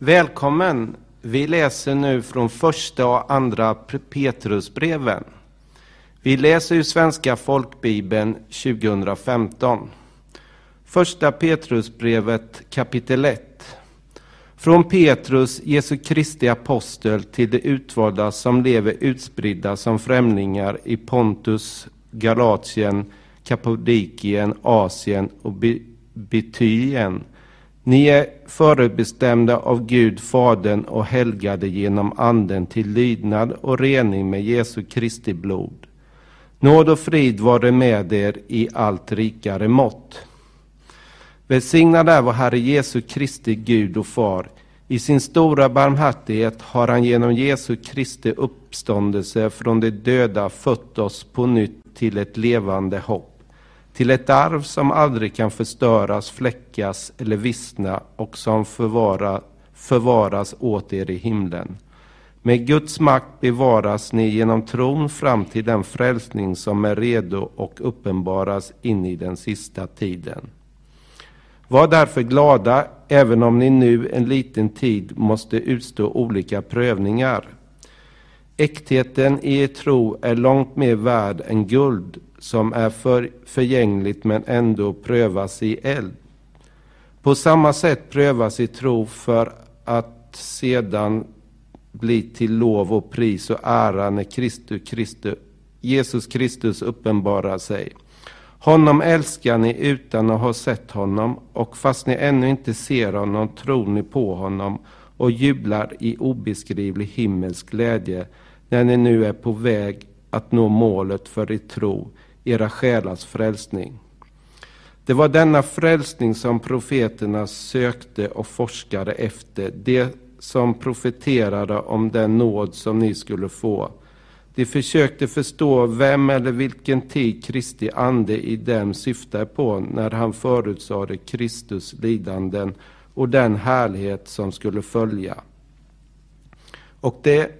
Välkommen! Vi läser nu från första och andra Petrusbreven. Vi läser ur Svenska folkbibeln 2015. Första Petrusbrevet kapitel 1. Från Petrus, Jesu Kristi apostel, till de utvalda som lever utspridda som främlingar i Pontus, Galatien, Kapodikien, Asien och Bithyien ni är förutbestämda av Gud Fadern och helgade genom Anden till lydnad och rening med Jesu Kristi blod. Nåd och frid vare med er i allt rikare mått. Välsignad är vår Herre Jesu Kristi Gud och Far. I sin stora barmhärtighet har han genom Jesu Kristi uppståndelse från de döda fött oss på nytt till ett levande hopp till ett arv som aldrig kan förstöras, fläckas eller vissna och som förvara, förvaras åt er i himlen. Med Guds makt bevaras ni genom tron fram till den frälsning som är redo och uppenbaras in i den sista tiden. Var därför glada, även om ni nu en liten tid måste utstå olika prövningar. Äktheten i er tro är långt mer värd än guld som är för, förgängligt men ändå prövas i eld. På samma sätt prövas i tro för att sedan bli till lov och pris och ära när Kristus, Kristus, Jesus Kristus uppenbarar sig. Honom älskar ni utan att ha sett honom och fast ni ännu inte ser honom tror ni på honom och jublar i obeskrivlig himmelsk glädje när ni nu är på väg att nå målet för er tro, era själars frälsning. Det var denna frälsning som profeterna sökte och forskade efter, det som profeterade om den nåd som ni skulle få. De försökte förstå vem eller vilken tid Kristi ande i dem syftade på när han förutsade Kristus lidanden och den härlighet som skulle följa. Och det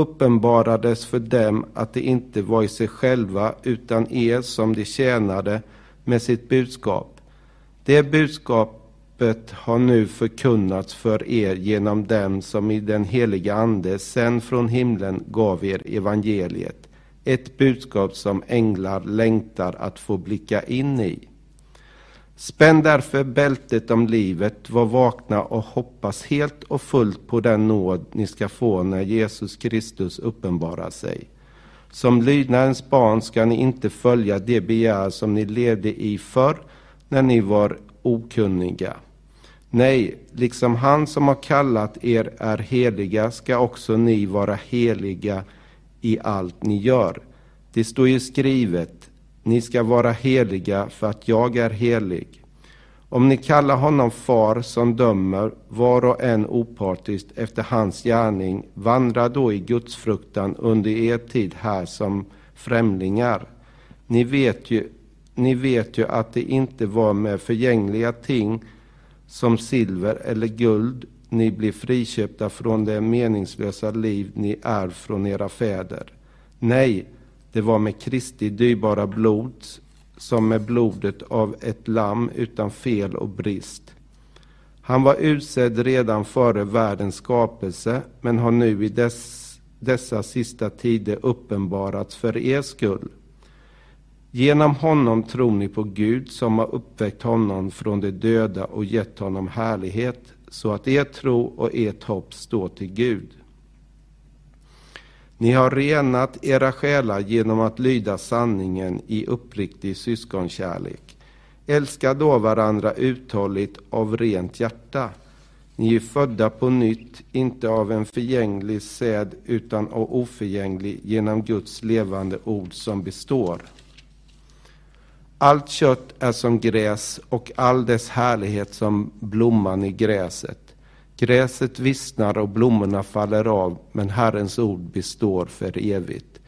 uppenbarades för dem att det inte var i sig själva utan er som de tjänade med sitt budskap. Det budskapet har nu förkunnats för er genom dem som i den heliga Ande sen från himlen gav er evangeliet. Ett budskap som änglar längtar att få blicka in i. Spänn därför bältet om livet, var vakna och hoppas helt och fullt på den nåd ni ska få när Jesus Kristus uppenbarar sig. Som lydnadens barn ska ni inte följa det begär som ni levde i förr när ni var okunniga. Nej, liksom han som har kallat er är heliga ska också ni vara heliga i allt ni gör. Det står ju skrivet, ni ska vara heliga för att jag är helig. Om ni kallar honom far som dömer var och en opartiskt efter hans gärning, vandra då i Guds fruktan under er tid här som främlingar. Ni vet ju, ni vet ju att det inte var med förgängliga ting som silver eller guld ni blir friköpta från det meningslösa liv ni ärvt från era fäder. Nej, det var med Kristi dyrbara blod som med blodet av ett lamm utan fel och brist. Han var utsedd redan före världens skapelse, men har nu i dess, dessa sista tider uppenbarats för er skull. Genom honom tror ni på Gud som har uppväckt honom från de döda och gett honom härlighet, så att er tro och ert hopp står till Gud. Ni har renat era själar genom att lyda sanningen i uppriktig syskonkärlek. Älska då varandra uthålligt av rent hjärta. Ni är födda på nytt, inte av en förgänglig säd utan av oförgänglig genom Guds levande ord som består. Allt kött är som gräs och all dess härlighet som blomman i gräset. Gräset vissnar och blommorna faller av, men Herrens ord består för evigt.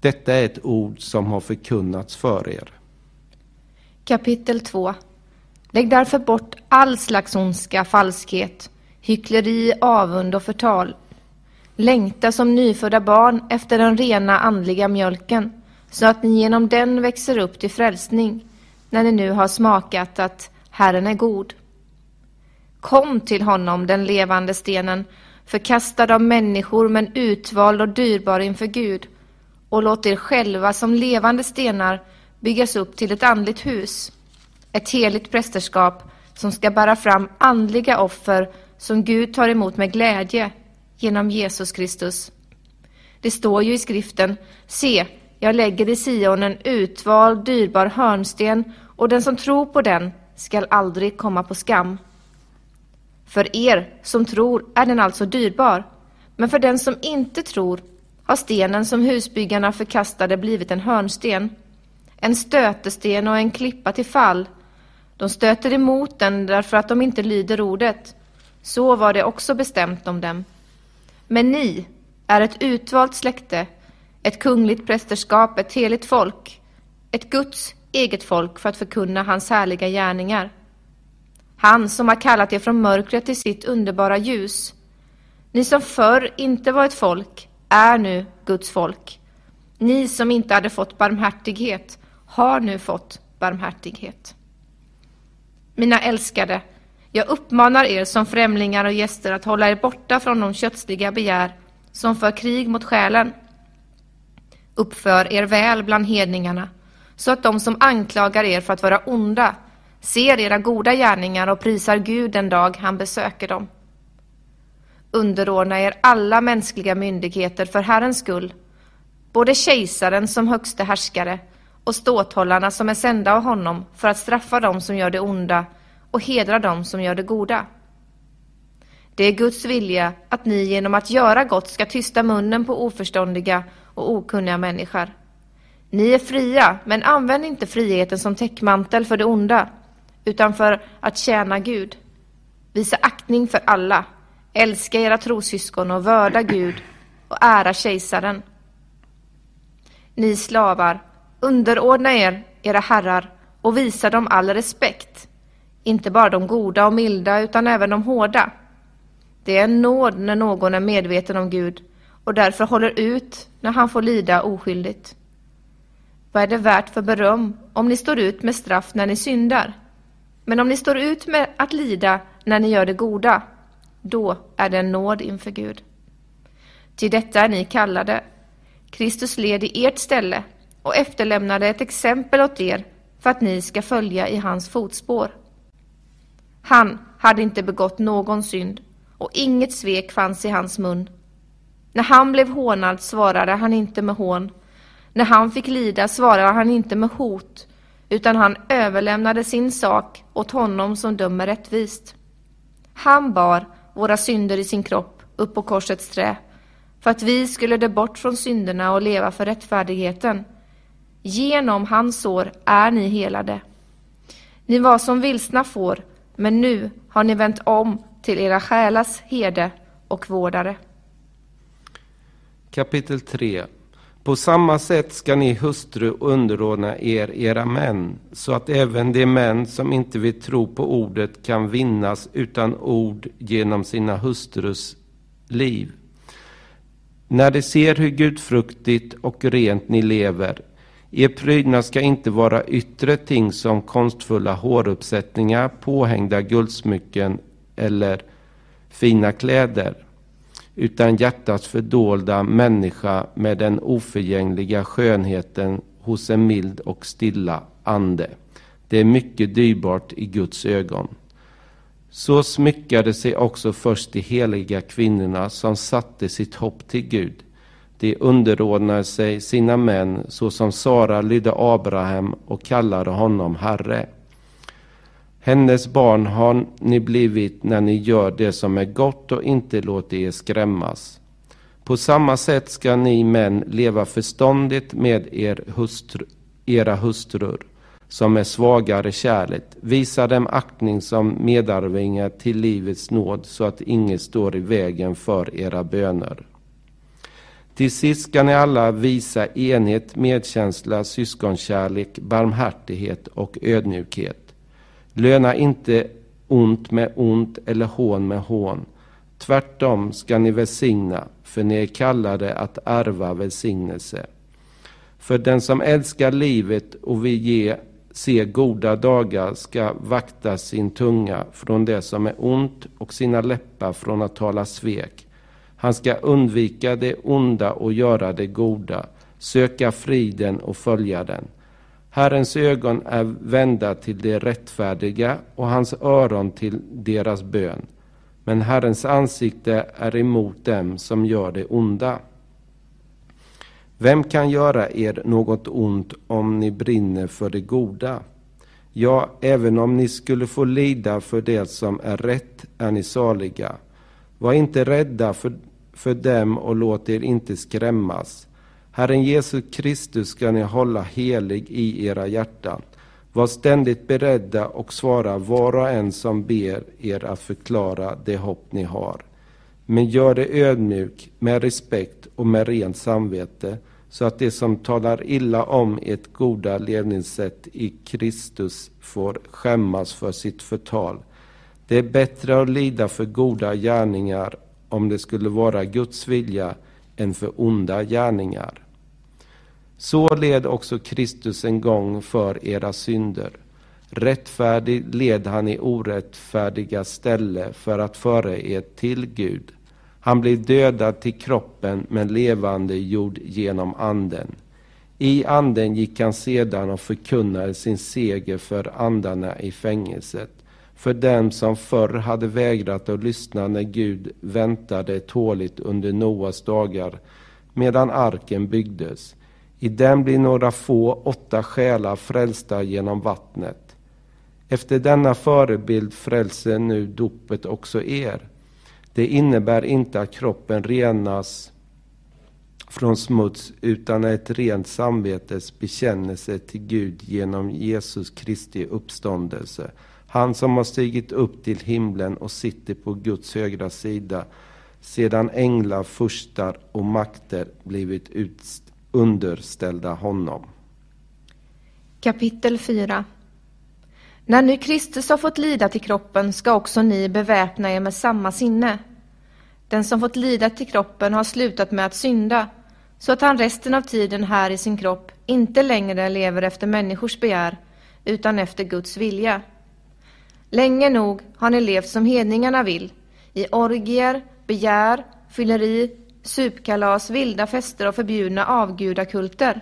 Detta är ett ord som har förkunnats för er. Kapitel 2 Lägg därför bort all slags ondska, falskhet, hyckleri, avund och förtal. Längta som nyfödda barn efter den rena andliga mjölken, så att ni genom den växer upp till frälsning, när ni nu har smakat att Herren är god. Kom till honom, den levande stenen, förkastad av människor men utvald och dyrbar inför Gud, och låt er själva som levande stenar byggas upp till ett andligt hus, ett heligt prästerskap som ska bära fram andliga offer som Gud tar emot med glädje genom Jesus Kristus. Det står ju i skriften, se, jag lägger i Sion en utvald, dyrbar hörnsten och den som tror på den skall aldrig komma på skam. För er som tror är den alltså dyrbar, men för den som inte tror har stenen som husbyggarna förkastade blivit en hörnsten, en stötesten och en klippa till fall. De stöter emot den därför att de inte lyder ordet. Så var det också bestämt om dem. Men ni är ett utvalt släkte, ett kungligt prästerskap, ett heligt folk, ett Guds eget folk för att förkunna hans härliga gärningar. Han som har kallat er från mörkret till sitt underbara ljus. Ni som förr inte var ett folk är nu Guds folk. Ni som inte hade fått barmhärtighet har nu fått barmhärtighet. Mina älskade, jag uppmanar er som främlingar och gäster att hålla er borta från de kötsliga begär som för krig mot själen. Uppför er väl bland hedningarna, så att de som anklagar er för att vara onda ser era goda gärningar och prisar Gud den dag han besöker dem. Underordna er alla mänskliga myndigheter för Herrens skull, både kejsaren som högste härskare och ståthållarna som är sända av honom för att straffa dem som gör det onda och hedra dem som gör det goda. Det är Guds vilja att ni genom att göra gott ska tysta munnen på oförståndiga och okunniga människor. Ni är fria, men använd inte friheten som täckmantel för det onda, utan för att tjäna Gud. Visa aktning för alla, älska era trossyskon och vörda Gud och ära kejsaren. Ni slavar, underordna er era herrar och visa dem all respekt, inte bara de goda och milda utan även de hårda. Det är en nåd när någon är medveten om Gud och därför håller ut när han får lida oskyldigt. Vad är det värt för beröm om ni står ut med straff när ni syndar? Men om ni står ut med att lida när ni gör det goda, då är det en nåd inför Gud. Till detta är ni kallade. Kristus led i ert ställe och efterlämnade ett exempel åt er för att ni ska följa i hans fotspår. Han hade inte begått någon synd och inget svek fanns i hans mun. När han blev hånad svarade han inte med hån. När han fick lida svarade han inte med hot, utan han överlämnade sin sak åt honom som dömer rättvist. Han bar våra synder i sin kropp upp på korsets trä, för att vi skulle dö bort från synderna och leva för rättfärdigheten. Genom hans sår är ni helade. Ni var som vilsna får, men nu har ni vänt om till era själars herde och vårdare. Kapitel 3 på samma sätt ska ni hustru underordna er era män, så att även de män som inte vill tro på ordet kan vinnas utan ord genom sina hustrus liv. När de ser hur gudfruktigt och rent ni lever, er prydnad ska inte vara yttre ting som konstfulla håruppsättningar, påhängda guldsmycken eller fina kläder, utan hjärtats fördolda människa med den oförgängliga skönheten hos en mild och stilla ande. Det är mycket dyrbart i Guds ögon. Så smyckade sig också först de heliga kvinnorna som satte sitt hopp till Gud. De underordnade sig sina män så som Sara lydde Abraham och kallade honom Herre. Hennes barn har ni blivit när ni gör det som är gott och inte låter er skrämmas. På samma sätt ska ni män leva förståndigt med er hustru, era hustrur som är svagare kärlet. Visa dem aktning som medarvingar till livets nåd så att inget står i vägen för era böner. Till sist ska ni alla visa enhet, medkänsla, syskonkärlek, barmhärtighet och ödmjukhet. Löna inte ont med ont eller hån med hån. Tvärtom ska ni välsigna, för ni är kallade att ärva välsignelse. För den som älskar livet och vill ge se goda dagar ska vakta sin tunga från det som är ont och sina läppar från att tala svek. Han ska undvika det onda och göra det goda, söka friden och följa den. Herrens ögon är vända till de rättfärdiga och hans öron till deras bön. Men Herrens ansikte är emot dem som gör det onda. Vem kan göra er något ont om ni brinner för det goda? Ja, även om ni skulle få lida för det som är rätt är ni saliga. Var inte rädda för, för dem och låt er inte skrämmas. Herren Jesus Kristus ska ni hålla helig i era hjärtan. Var ständigt beredda och svara var och en som ber er att förklara det hopp ni har. Men gör det ödmjuk, med respekt och med rent samvete, så att de som talar illa om ert goda levnadssätt i Kristus får skämmas för sitt förtal. Det är bättre att lida för goda gärningar om det skulle vara Guds vilja än för onda gärningar. Så led också Kristus en gång för era synder. Rättfärdig led han i orättfärdiga ställe för att föra er till Gud. Han blev dödad till kroppen men levande gjord genom anden. I anden gick han sedan och förkunnade sin seger för andarna i fängelset, för dem som förr hade vägrat att lyssna när Gud väntade tåligt under Noas dagar medan arken byggdes. I den blir några få, åtta själar frälsta genom vattnet. Efter denna förebild frälser nu dopet också er. Det innebär inte att kroppen renas från smuts utan ett rent samvetes bekännelse till Gud genom Jesus Kristi uppståndelse. Han som har stigit upp till himlen och sitter på Guds högra sida sedan änglar, furstar och makter blivit underställda honom. Kapitel 4 När nu Kristus har fått lida till kroppen ska också ni beväpna er med samma sinne. Den som fått lida till kroppen har slutat med att synda, så att han resten av tiden här i sin kropp inte längre lever efter människors begär, utan efter Guds vilja. Länge nog har ni levt som hedningarna vill, i orgier, begär, fylleri, supkalas, vilda fester och förbjudna avgudakulter.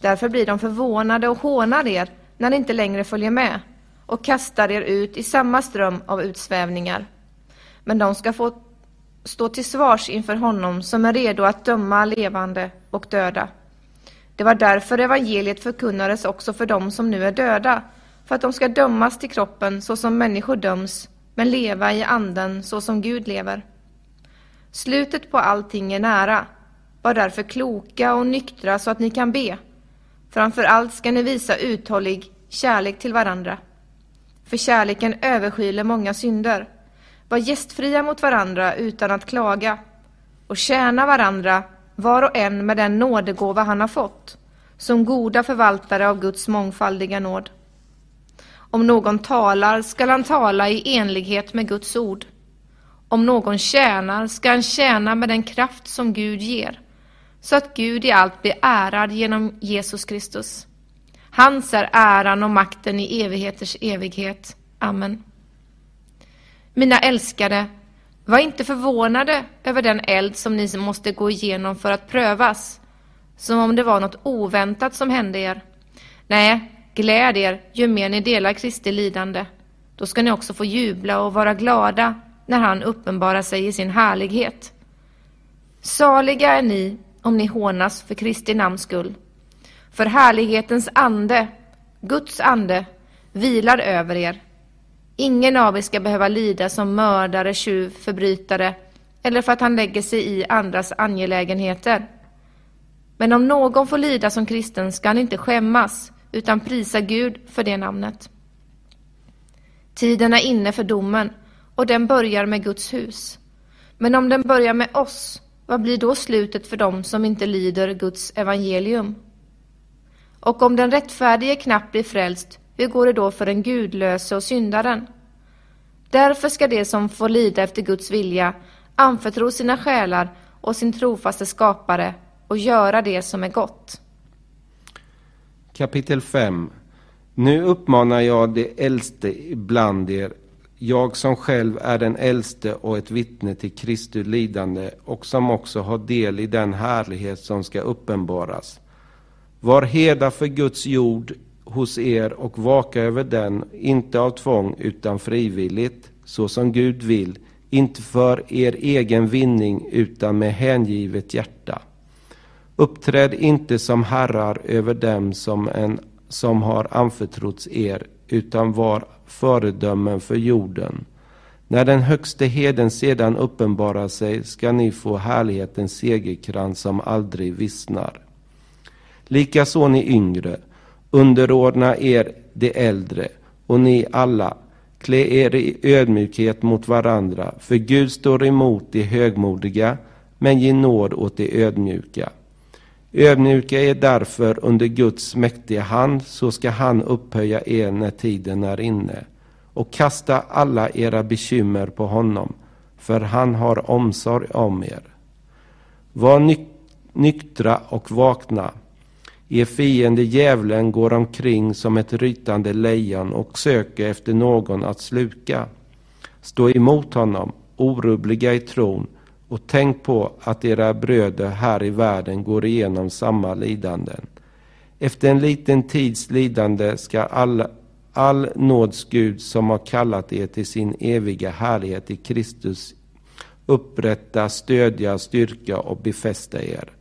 Därför blir de förvånade och hånar er när ni inte längre följer med och kastar er ut i samma ström av utsvävningar. Men de ska få stå till svars inför honom som är redo att döma levande och döda. Det var därför evangeliet förkunnades också för dem som nu är döda, för att de ska dömas till kroppen så som människor döms, men leva i anden så som Gud lever. Slutet på allting är nära. Var därför kloka och nyktra så att ni kan be. Framför allt ska ni visa uthållig kärlek till varandra. För kärleken överskyler många synder. Var gästfria mot varandra utan att klaga och tjäna varandra var och en med den nådegåva han har fått, som goda förvaltare av Guds mångfaldiga nåd. Om någon talar skall han tala i enlighet med Guds ord. Om någon tjänar ska han tjäna med den kraft som Gud ger, så att Gud i allt blir ärad genom Jesus Kristus. Hans är äran och makten i evigheters evighet. Amen. Mina älskade, var inte förvånade över den eld som ni måste gå igenom för att prövas, som om det var något oväntat som hände er. Nej, gläd er ju mer ni delar Kristi lidande. Då ska ni också få jubla och vara glada när han uppenbarar sig i sin härlighet. Saliga är ni om ni hånas för Kristi namns skull. För härlighetens ande, Guds ande, vilar över er. Ingen av er ska behöva lida som mördare, tjuv, förbrytare eller för att han lägger sig i andras angelägenheter. Men om någon får lida som kristen ska han inte skämmas utan prisa Gud för det namnet. Tiden är inne för domen och den börjar med Guds hus. Men om den börjar med oss, vad blir då slutet för dem som inte lyder Guds evangelium? Och om den rättfärdige knappt blir frälst, hur går det då för den gudlöse och syndaren? Därför ska de som får lida efter Guds vilja anförtro sina själar och sin trofaste skapare och göra det som är gott. Kapitel 5 Nu uppmanar jag de äldste bland er, jag som själv är den äldste och ett vittne till Kristi lidande och som också har del i den härlighet som ska uppenbaras. Var heda för Guds jord hos er och vaka över den, inte av tvång utan frivilligt, så som Gud vill, inte för er egen vinning utan med hängivet hjärta. Uppträd inte som herrar över dem som, en, som har anförtrotts er, utan var föredömen för jorden. När den högste heden sedan uppenbarar sig ska ni få härlighetens segerkrans som aldrig vissnar. Likaså ni yngre, underordna er de äldre, och ni alla, klä er i ödmjukhet mot varandra, för Gud står emot de högmodiga, men ge nåd åt de ödmjuka. Ödmjuka er därför under Guds mäktiga hand, så ska han upphöja er när tiden är inne. Och kasta alla era bekymmer på honom, för han har omsorg om er. Var nyktra och vakna. Er fiende djävulen går omkring som ett rytande lejon och söker efter någon att sluka. Stå emot honom, orubbliga i tron, och tänk på att era bröder här i världen går igenom samma lidanden. Efter en liten tids lidande ska all, all nåds Gud som har kallat er till sin eviga härlighet i Kristus upprätta, stödja, styrka och befästa er.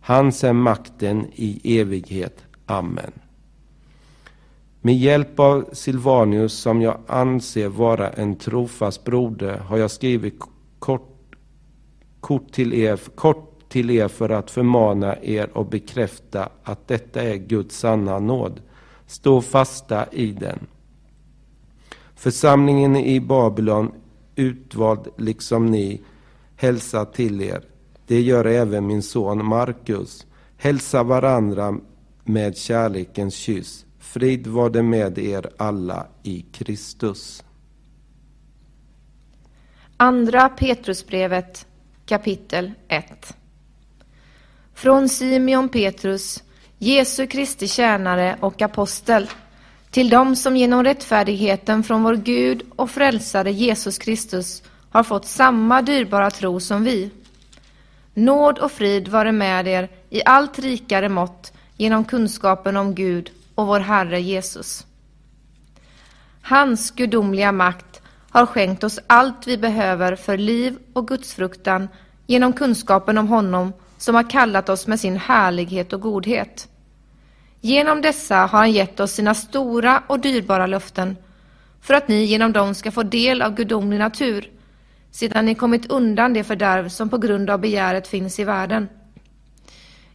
Hans är makten i evighet. Amen. Med hjälp av Silvanius, som jag anser vara en trofast broder, har jag skrivit kort kort till er, kort till er för att förmana er och bekräfta att detta är Guds sanna nåd. Stå fasta i den. Församlingen i Babylon, utvald liksom ni, hälsa till er. Det gör även min son Markus. Hälsa varandra med kärlekens kyss. Frid var det med er alla i Kristus. Andra Petrusbrevet kapitel 1 Från Simeon Petrus, Jesu Kristi tjänare och apostel, till dem som genom rättfärdigheten från vår Gud och frälsare Jesus Kristus har fått samma dyrbara tro som vi. Nåd och frid vare med er i allt rikare mått genom kunskapen om Gud och vår Herre Jesus. Hans gudomliga makt har skänkt oss allt vi behöver för liv och gudsfruktan genom kunskapen om honom som har kallat oss med sin härlighet och godhet. Genom dessa har han gett oss sina stora och dyrbara löften för att ni genom dem ska få del av gudomlig natur sedan ni kommit undan det fördärv som på grund av begäret finns i världen.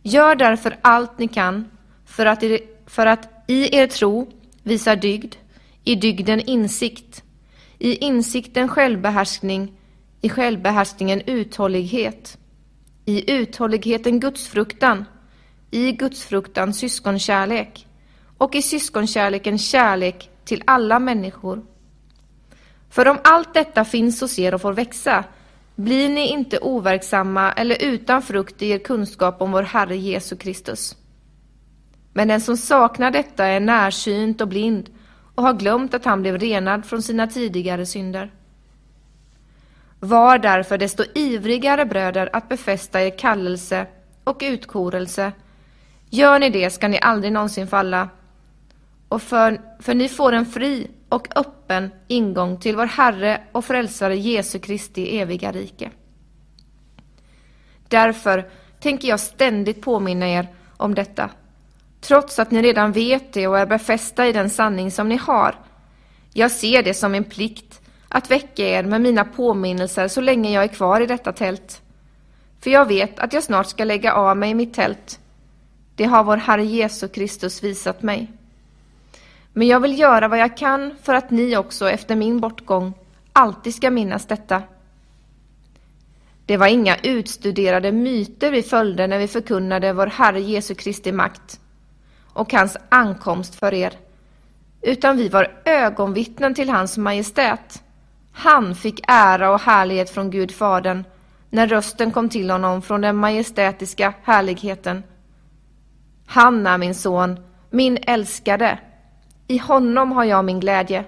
Gör därför allt ni kan för att, för att i er tro visa dygd, i dygden insikt, i insikten självbehärskning, i självbehärskningen uthållighet, i uthålligheten gudsfruktan, i gudsfruktan syskonkärlek och i syskonkärleken kärlek till alla människor. För om allt detta finns hos er och får växa, blir ni inte overksamma eller utan frukt i er kunskap om vår Herre Jesu Kristus. Men den som saknar detta är närsynt och blind och har glömt att han blev renad från sina tidigare synder. Var därför desto ivrigare bröder att befästa er kallelse och utkorelse. Gör ni det ska ni aldrig någonsin falla. Och för, för ni får en fri och öppen ingång till vår Herre och Frälsare Jesu Kristi eviga rike. Därför tänker jag ständigt påminna er om detta trots att ni redan vet det och är befästa i den sanning som ni har. Jag ser det som en plikt att väcka er med mina påminnelser så länge jag är kvar i detta tält. För jag vet att jag snart ska lägga av mig mitt tält. Det har vår Herre Jesu Kristus visat mig. Men jag vill göra vad jag kan för att ni också efter min bortgång alltid ska minnas detta. Det var inga utstuderade myter vi följde när vi förkunnade vår Herre Jesu Kristi makt och hans ankomst för er, utan vi var ögonvittnen till hans majestät. Han fick ära och härlighet från Gud Fadern när rösten kom till honom från den majestätiska härligheten. Han är min son, min älskade. I honom har jag min glädje.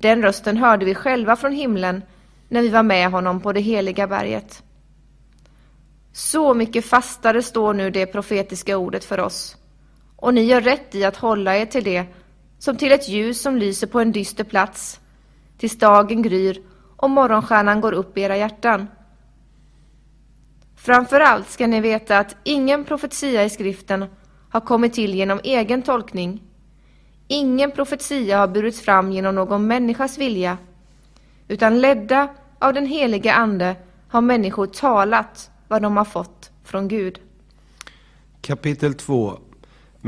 Den rösten hörde vi själva från himlen när vi var med honom på det heliga berget. Så mycket fastare står nu det profetiska ordet för oss, och ni gör rätt i att hålla er till det som till ett ljus som lyser på en dyster plats, tills dagen gryr och morgonstjärnan går upp i era hjärtan. Framför allt ska ni veta att ingen profetia i skriften har kommit till genom egen tolkning. Ingen profetia har burits fram genom någon människas vilja, utan ledda av den heliga Ande har människor talat vad de har fått från Gud. Kapitel 2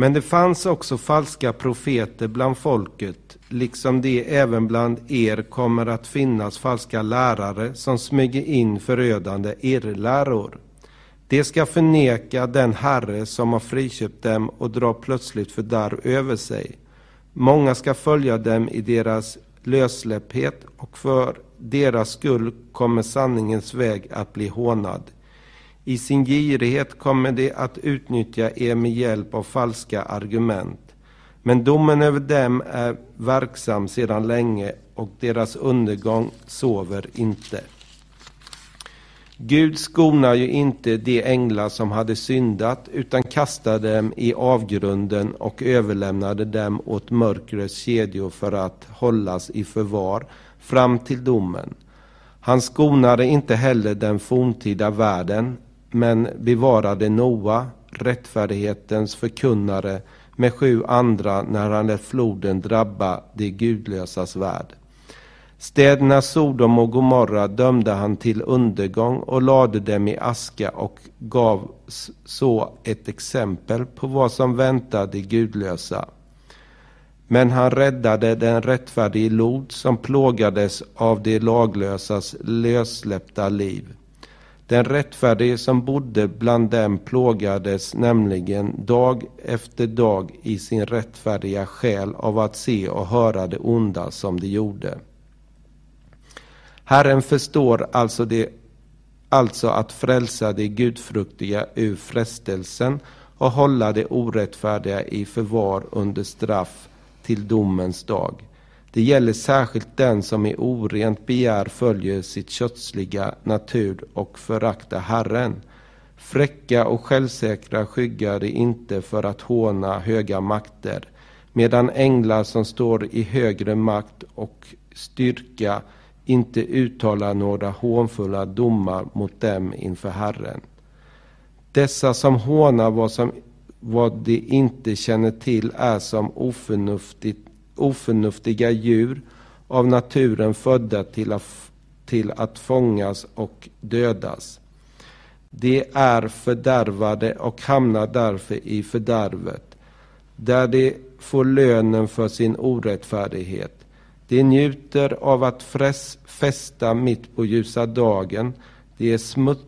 men det fanns också falska profeter bland folket, liksom det även bland er kommer att finnas falska lärare som smyger in förödande irrläror. De ska förneka den Herre som har friköpt dem och dra plötsligt fördärv över sig. Många ska följa dem i deras lössläpphet och för deras skull kommer sanningens väg att bli hånad. I sin girighet kommer de att utnyttja er med hjälp av falska argument. Men domen över dem är verksam sedan länge och deras undergång sover inte. Gud skonar ju inte de änglar som hade syndat utan kastade dem i avgrunden och överlämnade dem åt mörkrets kedjor för att hållas i förvar fram till domen. Han skonade inte heller den forntida världen men bevarade Noa, rättfärdighetens förkunnare, med sju andra när han lät floden drabba de gudlösas värld. Städerna Sodom och Gomorra dömde han till undergång och lade dem i aska och gav så ett exempel på vad som väntar de gudlösa. Men han räddade den rättfärdige lod som plågades av de laglösas lössläppta liv. Den rättfärdige som bodde bland dem plågades nämligen dag efter dag i sin rättfärdiga själ av att se och höra det onda som de gjorde. Herren förstår alltså, det, alltså att frälsa de gudfruktiga ur frestelsen och hålla de orättfärdiga i förvar under straff till domens dag. Det gäller särskilt den som i orent begär följer sitt kötsliga natur och föraktar Herren. Fräcka och självsäkra skyggar de inte för att håna höga makter, medan änglar som står i högre makt och styrka inte uttalar några hånfulla domar mot dem inför Herren. Dessa som hånar vad, som, vad de inte känner till är som oförnuftigt oförnuftiga djur av naturen födda till att, till att fångas och dödas. De är fördärvade och hamnar därför i fördärvet, där de får lönen för sin orättfärdighet. De njuter av att fästa mitt på ljusa dagen. De är, smut,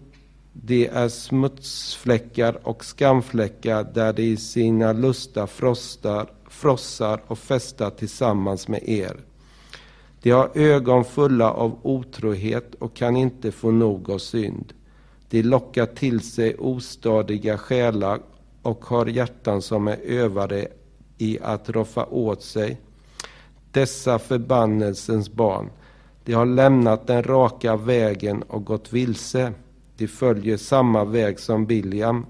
de är smutsfläckar och skamfläckar där de i sina lusta frostar frossar och festar tillsammans med er. De har ögon fulla av otrohet och kan inte få nog av synd. De lockar till sig ostadiga själar och har hjärtan som är övade i att roffa åt sig. Dessa förbannelsens barn, de har lämnat den raka vägen och gått vilse. De följer samma väg som William,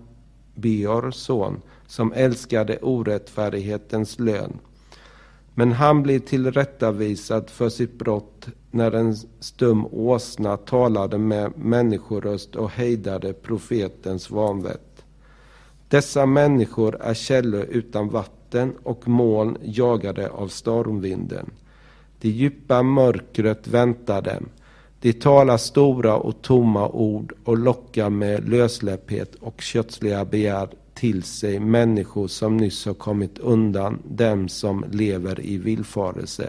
Beors son, som älskade orättfärdighetens lön. Men han blir tillrättavisad för sitt brott när en stum åsna talade med människoröst och hejdade profetens vanvett. Dessa människor är källor utan vatten och moln jagade av stormvinden. Det djupa mörkret väntar dem. De talar stora och tomma ord och lockar med lösläpphet och kötsliga begär till sig människor som nyss har kommit undan dem som lever i villfarelse.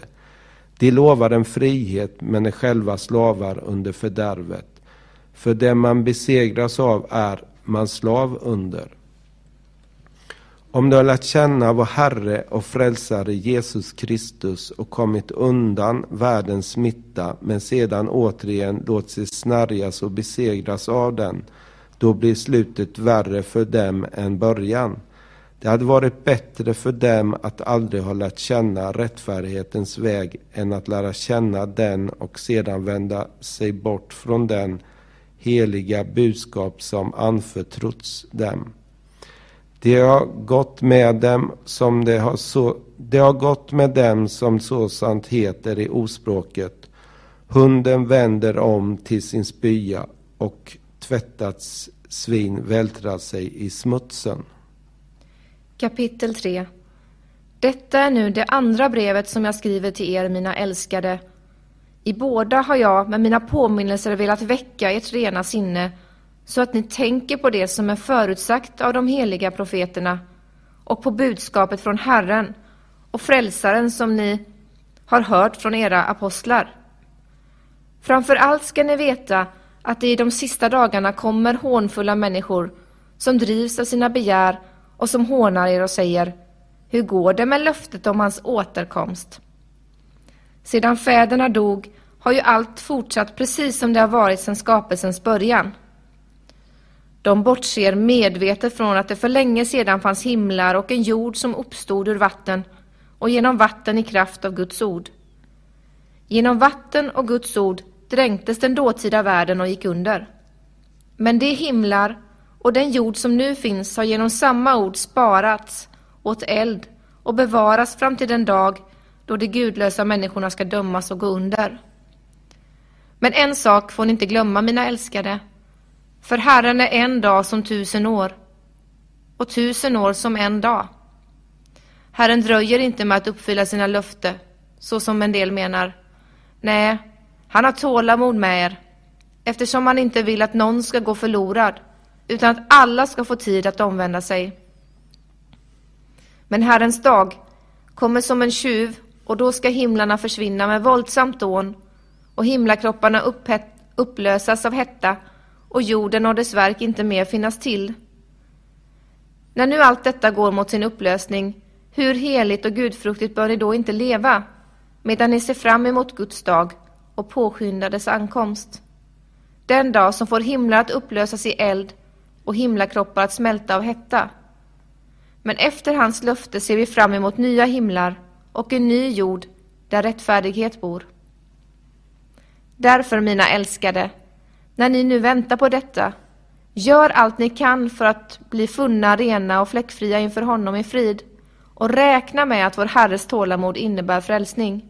De lovar en frihet men är själva slavar under fördärvet. För det man besegras av är man slav under. Om du har lärt känna vår Herre och Frälsare Jesus Kristus och kommit undan världens smitta men sedan återigen låt sig snärjas och besegras av den då blir slutet värre för dem än början. Det hade varit bättre för dem att aldrig ha lärt känna rättfärdighetens väg än att lära känna den och sedan vända sig bort från den heliga budskap som anförtrotts dem. Det har gått med dem som det har, så, det har gått med dem som så sant heter i ospråket. Hunden vänder om till sin spya och tvättat svin vältrar sig i smutsen. Kapitel 3 Detta är nu det andra brevet som jag skriver till er, mina älskade. I båda har jag med mina påminnelser velat väcka ert rena sinne så att ni tänker på det som är förutsagt av de heliga profeterna och på budskapet från Herren och Frälsaren som ni har hört från era apostlar. Framför allt ska ni veta att det i de sista dagarna kommer hånfulla människor som drivs av sina begär och som hånar er och säger Hur går det med löftet om hans återkomst? Sedan fäderna dog har ju allt fortsatt precis som det har varit sedan skapelsens början. De bortser medvetet från att det för länge sedan fanns himlar och en jord som uppstod ur vatten och genom vatten i kraft av Guds ord. Genom vatten och Guds ord dränktes den dåtida världen och gick under. Men de himlar och den jord som nu finns har genom samma ord sparats åt eld och bevaras fram till den dag då de gudlösa människorna ska dömas och gå under. Men en sak får ni inte glömma, mina älskade. För Herren är en dag som tusen år och tusen år som en dag. Herren dröjer inte med att uppfylla sina löfte, så som en del menar. Nej, han har tålamod med er, eftersom han inte vill att någon ska gå förlorad, utan att alla ska få tid att omvända sig. Men Herrens dag kommer som en tjuv, och då ska himlarna försvinna med våldsamt dån och himlakropparna upplösas av hetta och jorden och dess verk inte mer finnas till. När nu allt detta går mot sin upplösning, hur heligt och gudfruktigt bör ni då inte leva, medan ni ser fram emot Guds dag och påskyndar dess ankomst? Den dag som får himlar att upplösas i eld och himlakroppar att smälta av hetta. Men efter hans löfte ser vi fram emot nya himlar och en ny jord där rättfärdighet bor. Därför, mina älskade, när ni nu väntar på detta, gör allt ni kan för att bli funna, rena och fläckfria inför honom i frid och räkna med att vår Herres tålamod innebär frälsning.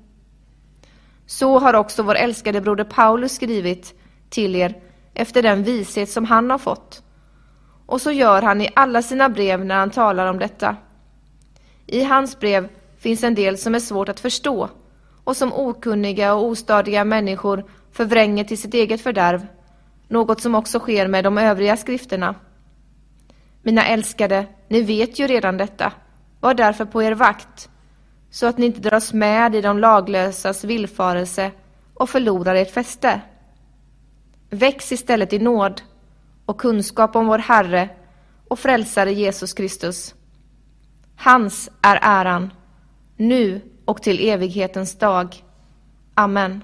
Så har också vår älskade broder Paulus skrivit till er efter den vishet som han har fått. Och så gör han i alla sina brev när han talar om detta. I hans brev finns en del som är svårt att förstå och som okunniga och ostadiga människor förvränger till sitt eget fördärv, något som också sker med de övriga skrifterna. Mina älskade, ni vet ju redan detta. Var därför på er vakt, så att ni inte dras med i de laglösas villfarelse och förlorar ert fäste. Väx istället i nåd och kunskap om vår Herre och Frälsare Jesus Kristus. Hans är äran, nu och till evighetens dag. Amen.